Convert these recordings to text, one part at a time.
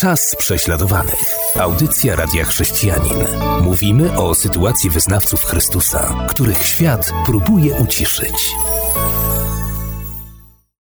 Czas prześladowanych. Audycja Radia Chrześcijanin. Mówimy o sytuacji wyznawców Chrystusa, których świat próbuje uciszyć.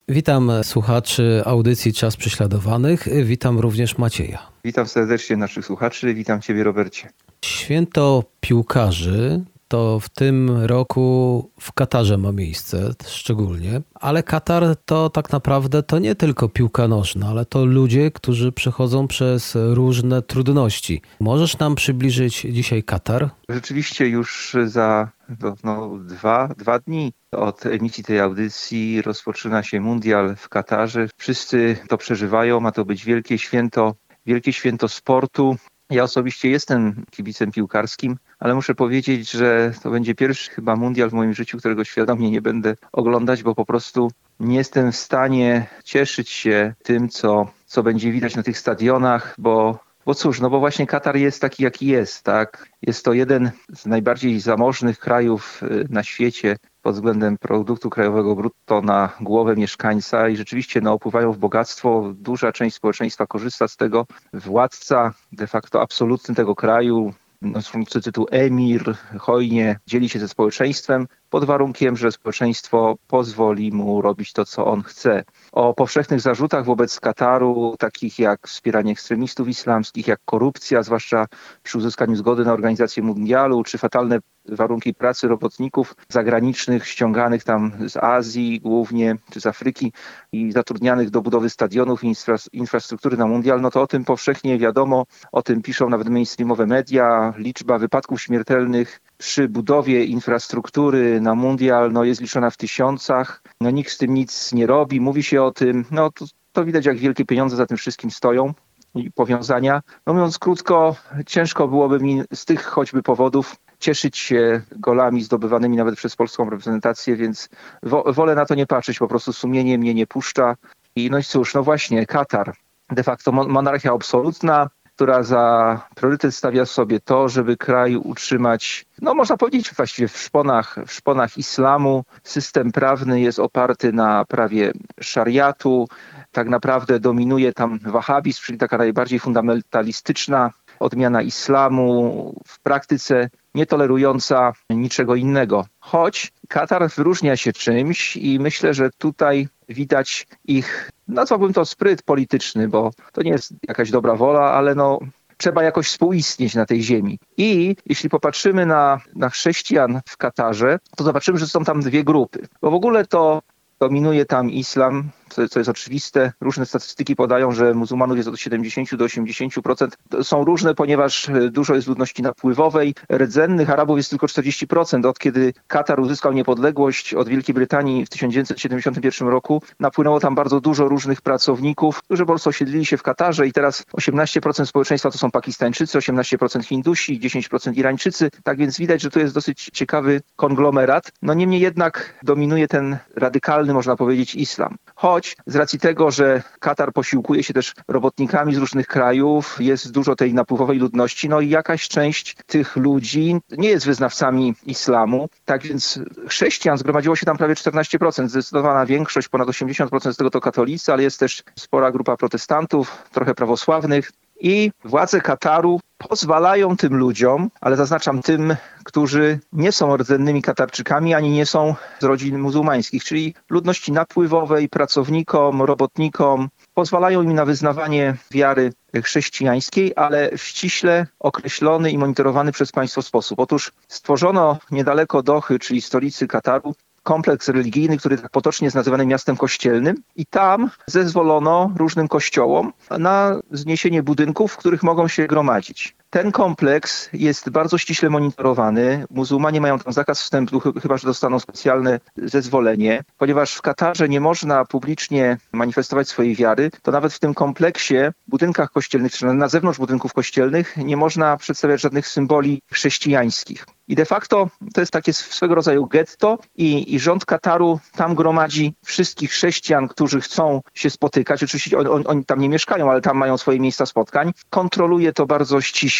Witam słuchaczy audycji Czas Prześladowanych. Witam również Macieja. Witam serdecznie naszych słuchaczy. Witam Ciebie, Robercie. Święto piłkarzy to w tym roku w Katarze ma miejsce szczególnie, ale Katar to tak naprawdę to nie tylko piłka nożna, ale to ludzie, którzy przechodzą przez różne trudności. Możesz nam przybliżyć dzisiaj Katar? Rzeczywiście już za no, no, dwa, dwa dni od emisji tej audycji rozpoczyna się mundial w Katarze. Wszyscy to przeżywają, ma to być wielkie święto, wielkie święto sportu. Ja osobiście jestem kibicem piłkarskim, ale muszę powiedzieć, że to będzie pierwszy chyba mundial w moim życiu, którego świadomie nie będę oglądać, bo po prostu nie jestem w stanie cieszyć się tym, co, co będzie widać na tych stadionach, bo bo cóż, no bo właśnie Katar jest taki, jaki jest, tak? Jest to jeden z najbardziej zamożnych krajów y, na świecie pod względem produktu krajowego brutto na głowę mieszkańca i rzeczywiście no, opływają w bogactwo. Duża część społeczeństwa korzysta z tego. Władca de facto absolutny tego kraju, noszący tytuł emir, hojnie dzieli się ze społeczeństwem pod warunkiem, że społeczeństwo pozwoli mu robić to, co on chce. O powszechnych zarzutach wobec Kataru, takich jak wspieranie ekstremistów islamskich, jak korupcja, zwłaszcza przy uzyskaniu zgody na organizację mundialu, czy fatalne warunki pracy robotników zagranicznych ściąganych tam z Azji głównie, czy z Afryki i zatrudnianych do budowy stadionów i infrastruktury na mundial, no to o tym powszechnie wiadomo, o tym piszą nawet mainstreamowe media. Liczba wypadków śmiertelnych przy budowie infrastruktury na mundial no, jest liczona w tysiącach. No, nikt z tym nic nie robi, mówi się o tym. No, to, to widać, jak wielkie pieniądze za tym wszystkim stoją i powiązania. No mówiąc krótko, ciężko byłoby mi z tych choćby powodów cieszyć się golami zdobywanymi nawet przez polską reprezentację, więc wo wolę na to nie patrzeć, po prostu sumienie mnie nie puszcza. I no i cóż, no właśnie, Katar, de facto monarchia absolutna, która za priorytet stawia sobie to, żeby kraj utrzymać, no można powiedzieć właściwie w szponach, w szponach islamu. System prawny jest oparty na prawie szariatu. Tak naprawdę dominuje tam wahhabizm, czyli taka najbardziej fundamentalistyczna odmiana islamu w praktyce nietolerująca niczego innego. Choć Katar wyróżnia się czymś i myślę, że tutaj widać ich, nazwałbym to spryt polityczny, bo to nie jest jakaś dobra wola, ale no trzeba jakoś współistnieć na tej ziemi. I jeśli popatrzymy na, na chrześcijan w Katarze, to zobaczymy, że są tam dwie grupy. Bo w ogóle to dominuje tam islam, co, co jest oczywiste. Różne statystyki podają, że muzułmanów jest od 70 do 80%. Są różne, ponieważ e, dużo jest ludności napływowej. Rdzennych Arabów jest tylko 40%. Od kiedy Katar uzyskał niepodległość od Wielkiej Brytanii w 1971 roku, napłynęło tam bardzo dużo różnych pracowników, którzy po prostu osiedlili się w Katarze i teraz 18% społeczeństwa to są Pakistańczycy, 18% Hindusi, 10% Irańczycy. Tak więc widać, że to jest dosyć ciekawy konglomerat. No niemniej jednak dominuje ten radykalny, można powiedzieć, islam. Choć choć z racji tego, że Katar posiłkuje się też robotnikami z różnych krajów, jest dużo tej napływowej ludności, no i jakaś część tych ludzi nie jest wyznawcami islamu. Tak więc chrześcijan zgromadziło się tam prawie 14%, zdecydowana większość, ponad 80% z tego to katolicy, ale jest też spora grupa protestantów, trochę prawosławnych. I władze Kataru pozwalają tym ludziom, ale zaznaczam tym, którzy nie są rdzennymi Katarczykami, ani nie są z rodzin muzułmańskich, czyli ludności napływowej, pracownikom, robotnikom, pozwalają im na wyznawanie wiary chrześcijańskiej, ale w ściśle określony i monitorowany przez państwo sposób. Otóż stworzono niedaleko Dochy, czyli stolicy Kataru, kompleks religijny, który tak potocznie jest nazywany miastem kościelnym i tam zezwolono różnym kościołom na zniesienie budynków, w których mogą się gromadzić. Ten kompleks jest bardzo ściśle monitorowany. Muzułmanie mają tam zakaz wstępu, chyba że dostaną specjalne zezwolenie. Ponieważ w Katarze nie można publicznie manifestować swojej wiary, to nawet w tym kompleksie, budynkach kościelnych, czy na zewnątrz budynków kościelnych, nie można przedstawiać żadnych symboli chrześcijańskich. I de facto to jest takie swego rodzaju getto i, i rząd Kataru tam gromadzi wszystkich chrześcijan, którzy chcą się spotykać. Oczywiście oni, oni tam nie mieszkają, ale tam mają swoje miejsca spotkań. Kontroluje to bardzo ściśle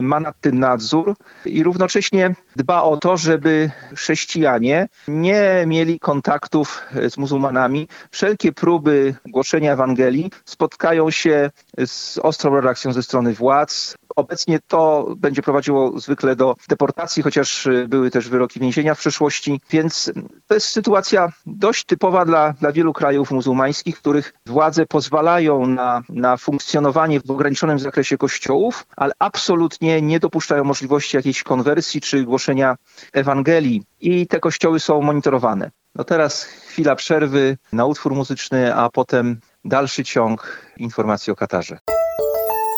ma nad tym nadzór i równocześnie dba o to, żeby chrześcijanie nie mieli kontaktów z muzułmanami. Wszelkie próby głoszenia Ewangelii spotkają się z ostrą reakcją ze strony władz. Obecnie to będzie prowadziło zwykle do deportacji, chociaż były też wyroki więzienia w przeszłości, więc to jest sytuacja dość typowa dla, dla wielu krajów muzułmańskich, których władze pozwalają na, na funkcjonowanie w ograniczonym zakresie kościołów, ale absolutnie nie dopuszczają możliwości jakiejś konwersji czy głoszenia Ewangelii i te kościoły są monitorowane. No teraz chwila przerwy na utwór muzyczny, a potem dalszy ciąg informacji o Katarze.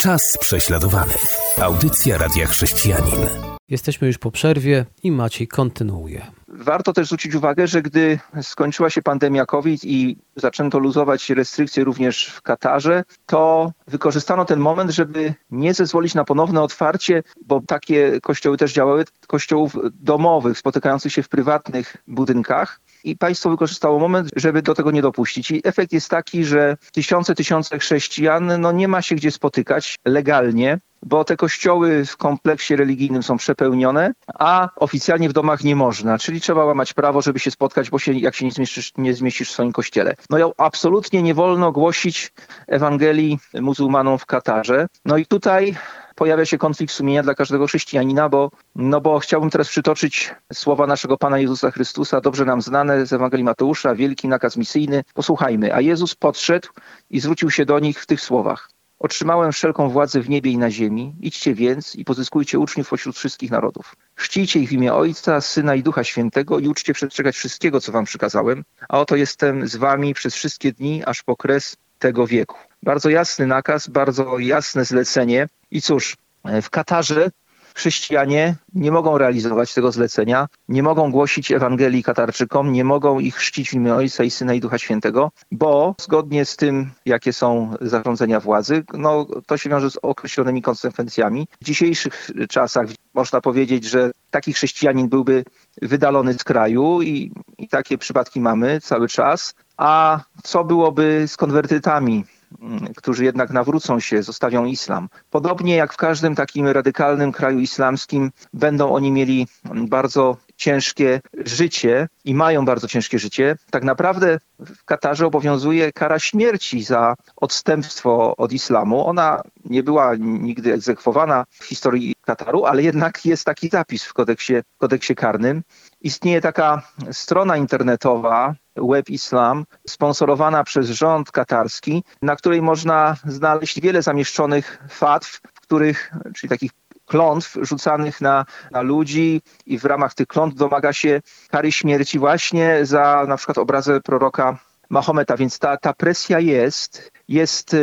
Czas prześladowany. Audycja Radia Chrześcijanin. Jesteśmy już po przerwie i Maciej kontynuuje. Warto też zwrócić uwagę, że gdy skończyła się pandemia COVID i zaczęto luzować restrykcje również w Katarze, to wykorzystano ten moment, żeby nie zezwolić na ponowne otwarcie, bo takie kościoły też działały, kościołów domowych, spotykających się w prywatnych budynkach i państwo wykorzystało moment, żeby do tego nie dopuścić. I efekt jest taki, że tysiące, tysiące chrześcijan no nie ma się gdzie spotykać legalnie, bo te kościoły w kompleksie religijnym są przepełnione, a oficjalnie w domach nie można, czyli trzeba łamać prawo, żeby się spotkać, bo się, jak się nie zmieścisz, nie zmieścisz w swoim kościele. No i absolutnie nie wolno głosić Ewangelii muzułmanom w Katarze. No i tutaj pojawia się konflikt sumienia dla każdego chrześcijanina, bo, no bo chciałbym teraz przytoczyć słowa naszego Pana Jezusa Chrystusa, dobrze nam znane z Ewangelii Mateusza, wielki nakaz misyjny. Posłuchajmy. A Jezus podszedł i zwrócił się do nich w tych słowach. Otrzymałem wszelką władzę w niebie i na ziemi. Idźcie więc i pozyskujcie uczniów pośród wszystkich narodów. Chcijcie ich w imię Ojca, Syna i Ducha Świętego i uczcie przestrzegać wszystkiego, co wam przykazałem. A oto jestem z wami przez wszystkie dni, aż po kres tego wieku. Bardzo jasny nakaz, bardzo jasne zlecenie. I cóż, w Katarze chrześcijanie nie mogą realizować tego zlecenia, nie mogą głosić Ewangelii Katarczykom, nie mogą ich chrzcić w imię Ojca i Syna i Ducha Świętego, bo zgodnie z tym, jakie są zarządzenia władzy, no, to się wiąże z określonymi konsekwencjami. W dzisiejszych czasach można powiedzieć, że taki chrześcijanin byłby wydalony z kraju i, i takie przypadki mamy cały czas. A co byłoby z konwertytami? Którzy jednak nawrócą się, zostawią islam. Podobnie jak w każdym takim radykalnym kraju islamskim, będą oni mieli bardzo ciężkie życie i mają bardzo ciężkie życie. Tak naprawdę w Katarze obowiązuje kara śmierci za odstępstwo od islamu. Ona nie była nigdy egzekwowana w historii Kataru, ale jednak jest taki zapis w kodeksie, kodeksie karnym. Istnieje taka strona internetowa Web Islam, sponsorowana przez rząd katarski, na której można znaleźć wiele zamieszczonych fatw, w których, czyli takich klątw rzucanych na, na ludzi i w ramach tych klątw domaga się kary śmierci właśnie za na przykład obrazę proroka Mahometa, więc ta, ta presja jest, jest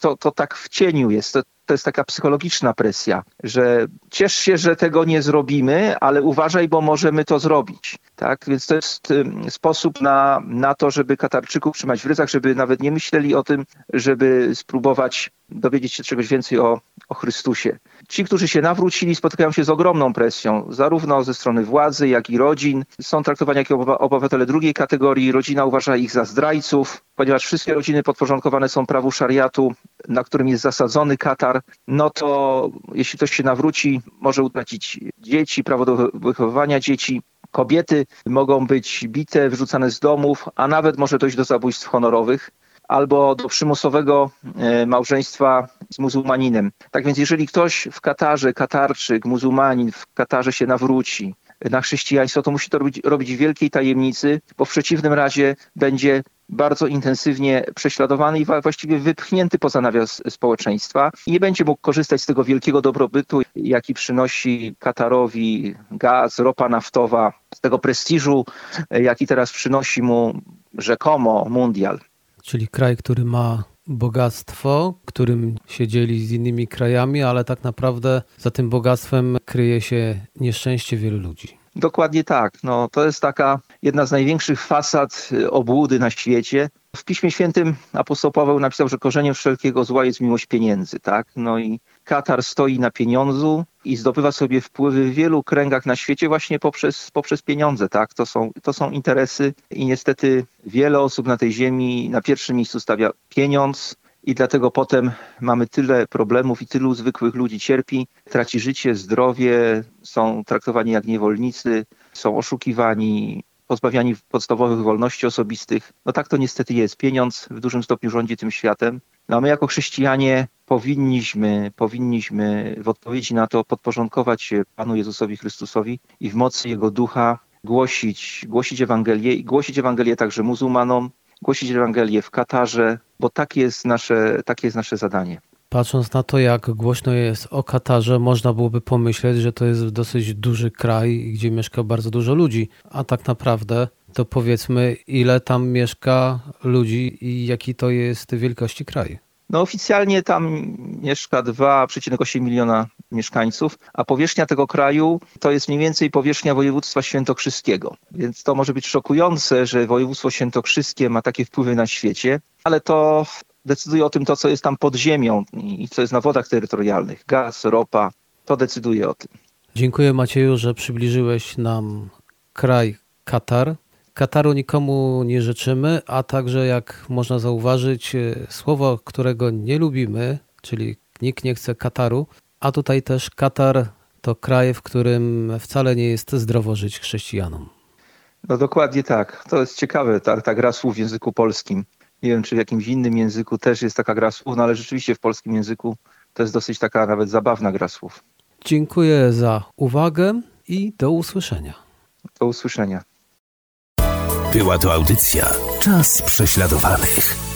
to, to tak w cieniu jest, to, to jest taka psychologiczna presja, że ciesz się, że tego nie zrobimy, ale uważaj, bo możemy to zrobić. Tak? Więc to jest sposób na, na to, żeby Katarczyków trzymać w ryzach, żeby nawet nie myśleli o tym, żeby spróbować dowiedzieć się czegoś więcej o, o Chrystusie. Ci, którzy się nawrócili, spotykają się z ogromną presją, zarówno ze strony władzy, jak i rodzin. Są traktowani jako obywatele drugiej kategorii. Rodzina uważa ich za zdrajców, ponieważ wszystkie rodziny podporządkowane są prawu szariatu, na którym jest zasadzony Katar, no to jeśli ktoś się nawróci, może utracić dzieci, prawo do wychowywania dzieci. Kobiety mogą być bite, wyrzucane z domów, a nawet może dojść do zabójstw honorowych albo do przymusowego e, małżeństwa z muzułmaninem. Tak więc jeżeli ktoś w Katarze, Katarczyk, muzułmanin w Katarze się nawróci na chrześcijaństwo, to musi to robić, robić w wielkiej tajemnicy, bo w przeciwnym razie będzie bardzo intensywnie prześladowany i właściwie wypchnięty poza nawias społeczeństwa i nie będzie mógł korzystać z tego wielkiego dobrobytu, jaki przynosi Katarowi gaz, ropa naftowa, z tego prestiżu, jaki teraz przynosi mu rzekomo mundial. Czyli kraj, który ma bogactwo, którym się dzieli z innymi krajami, ale tak naprawdę za tym bogactwem kryje się nieszczęście wielu ludzi. Dokładnie tak. No, to jest taka jedna z największych fasad y, obłudy na świecie. W Piśmie Świętym apostoł Paweł napisał, że korzeniem wszelkiego zła jest miłość pieniędzy. Tak? No i Katar stoi na pieniądzu i zdobywa sobie wpływy w wielu kręgach na świecie właśnie poprzez, poprzez pieniądze. Tak? To, są, to są interesy i niestety wiele osób na tej ziemi na pierwszym miejscu stawia pieniądz i dlatego potem mamy tyle problemów i tylu zwykłych ludzi cierpi, traci życie, zdrowie, są traktowani jak niewolnicy, są oszukiwani, pozbawiani podstawowych wolności osobistych. No tak to niestety jest. Pieniądz w dużym stopniu rządzi tym światem. No a my jako chrześcijanie powinniśmy, powinniśmy w odpowiedzi na to podporządkować się Panu Jezusowi Chrystusowi i w mocy Jego Ducha głosić, głosić Ewangelię i głosić Ewangelię także muzułmanom, głosić Ewangelię w Katarze, bo takie jest nasze, takie jest nasze zadanie. Patrząc na to, jak głośno jest o Katarze, można byłoby pomyśleć, że to jest dosyć duży kraj, gdzie mieszka bardzo dużo ludzi. A tak naprawdę to powiedzmy, ile tam mieszka ludzi i jaki to jest wielkości kraj. No oficjalnie tam mieszka 2,8 miliona mieszkańców, a powierzchnia tego kraju to jest mniej więcej powierzchnia województwa świętokrzyskiego. Więc to może być szokujące, że województwo świętokrzyskie ma takie wpływy na świecie, ale to decyduje o tym to, co jest tam pod ziemią i co jest na wodach terytorialnych. Gaz, ropa, to decyduje o tym. Dziękuję Macieju, że przybliżyłeś nam kraj Katar. Kataru nikomu nie życzymy, a także jak można zauważyć, e, słowo, którego nie lubimy, czyli nikt nie chce Kataru, a tutaj też Katar to kraj, w którym wcale nie jest zdrowo żyć chrześcijanom. No dokładnie tak. To jest ciekawe, ta, ta gra słów w języku polskim. Nie wiem, czy w jakimś innym języku też jest taka gra słów, no ale rzeczywiście w polskim języku to jest dosyć taka nawet zabawna gra słów. Dziękuję za uwagę i do usłyszenia. Do usłyszenia. Była to audycja Czas prześladowanych.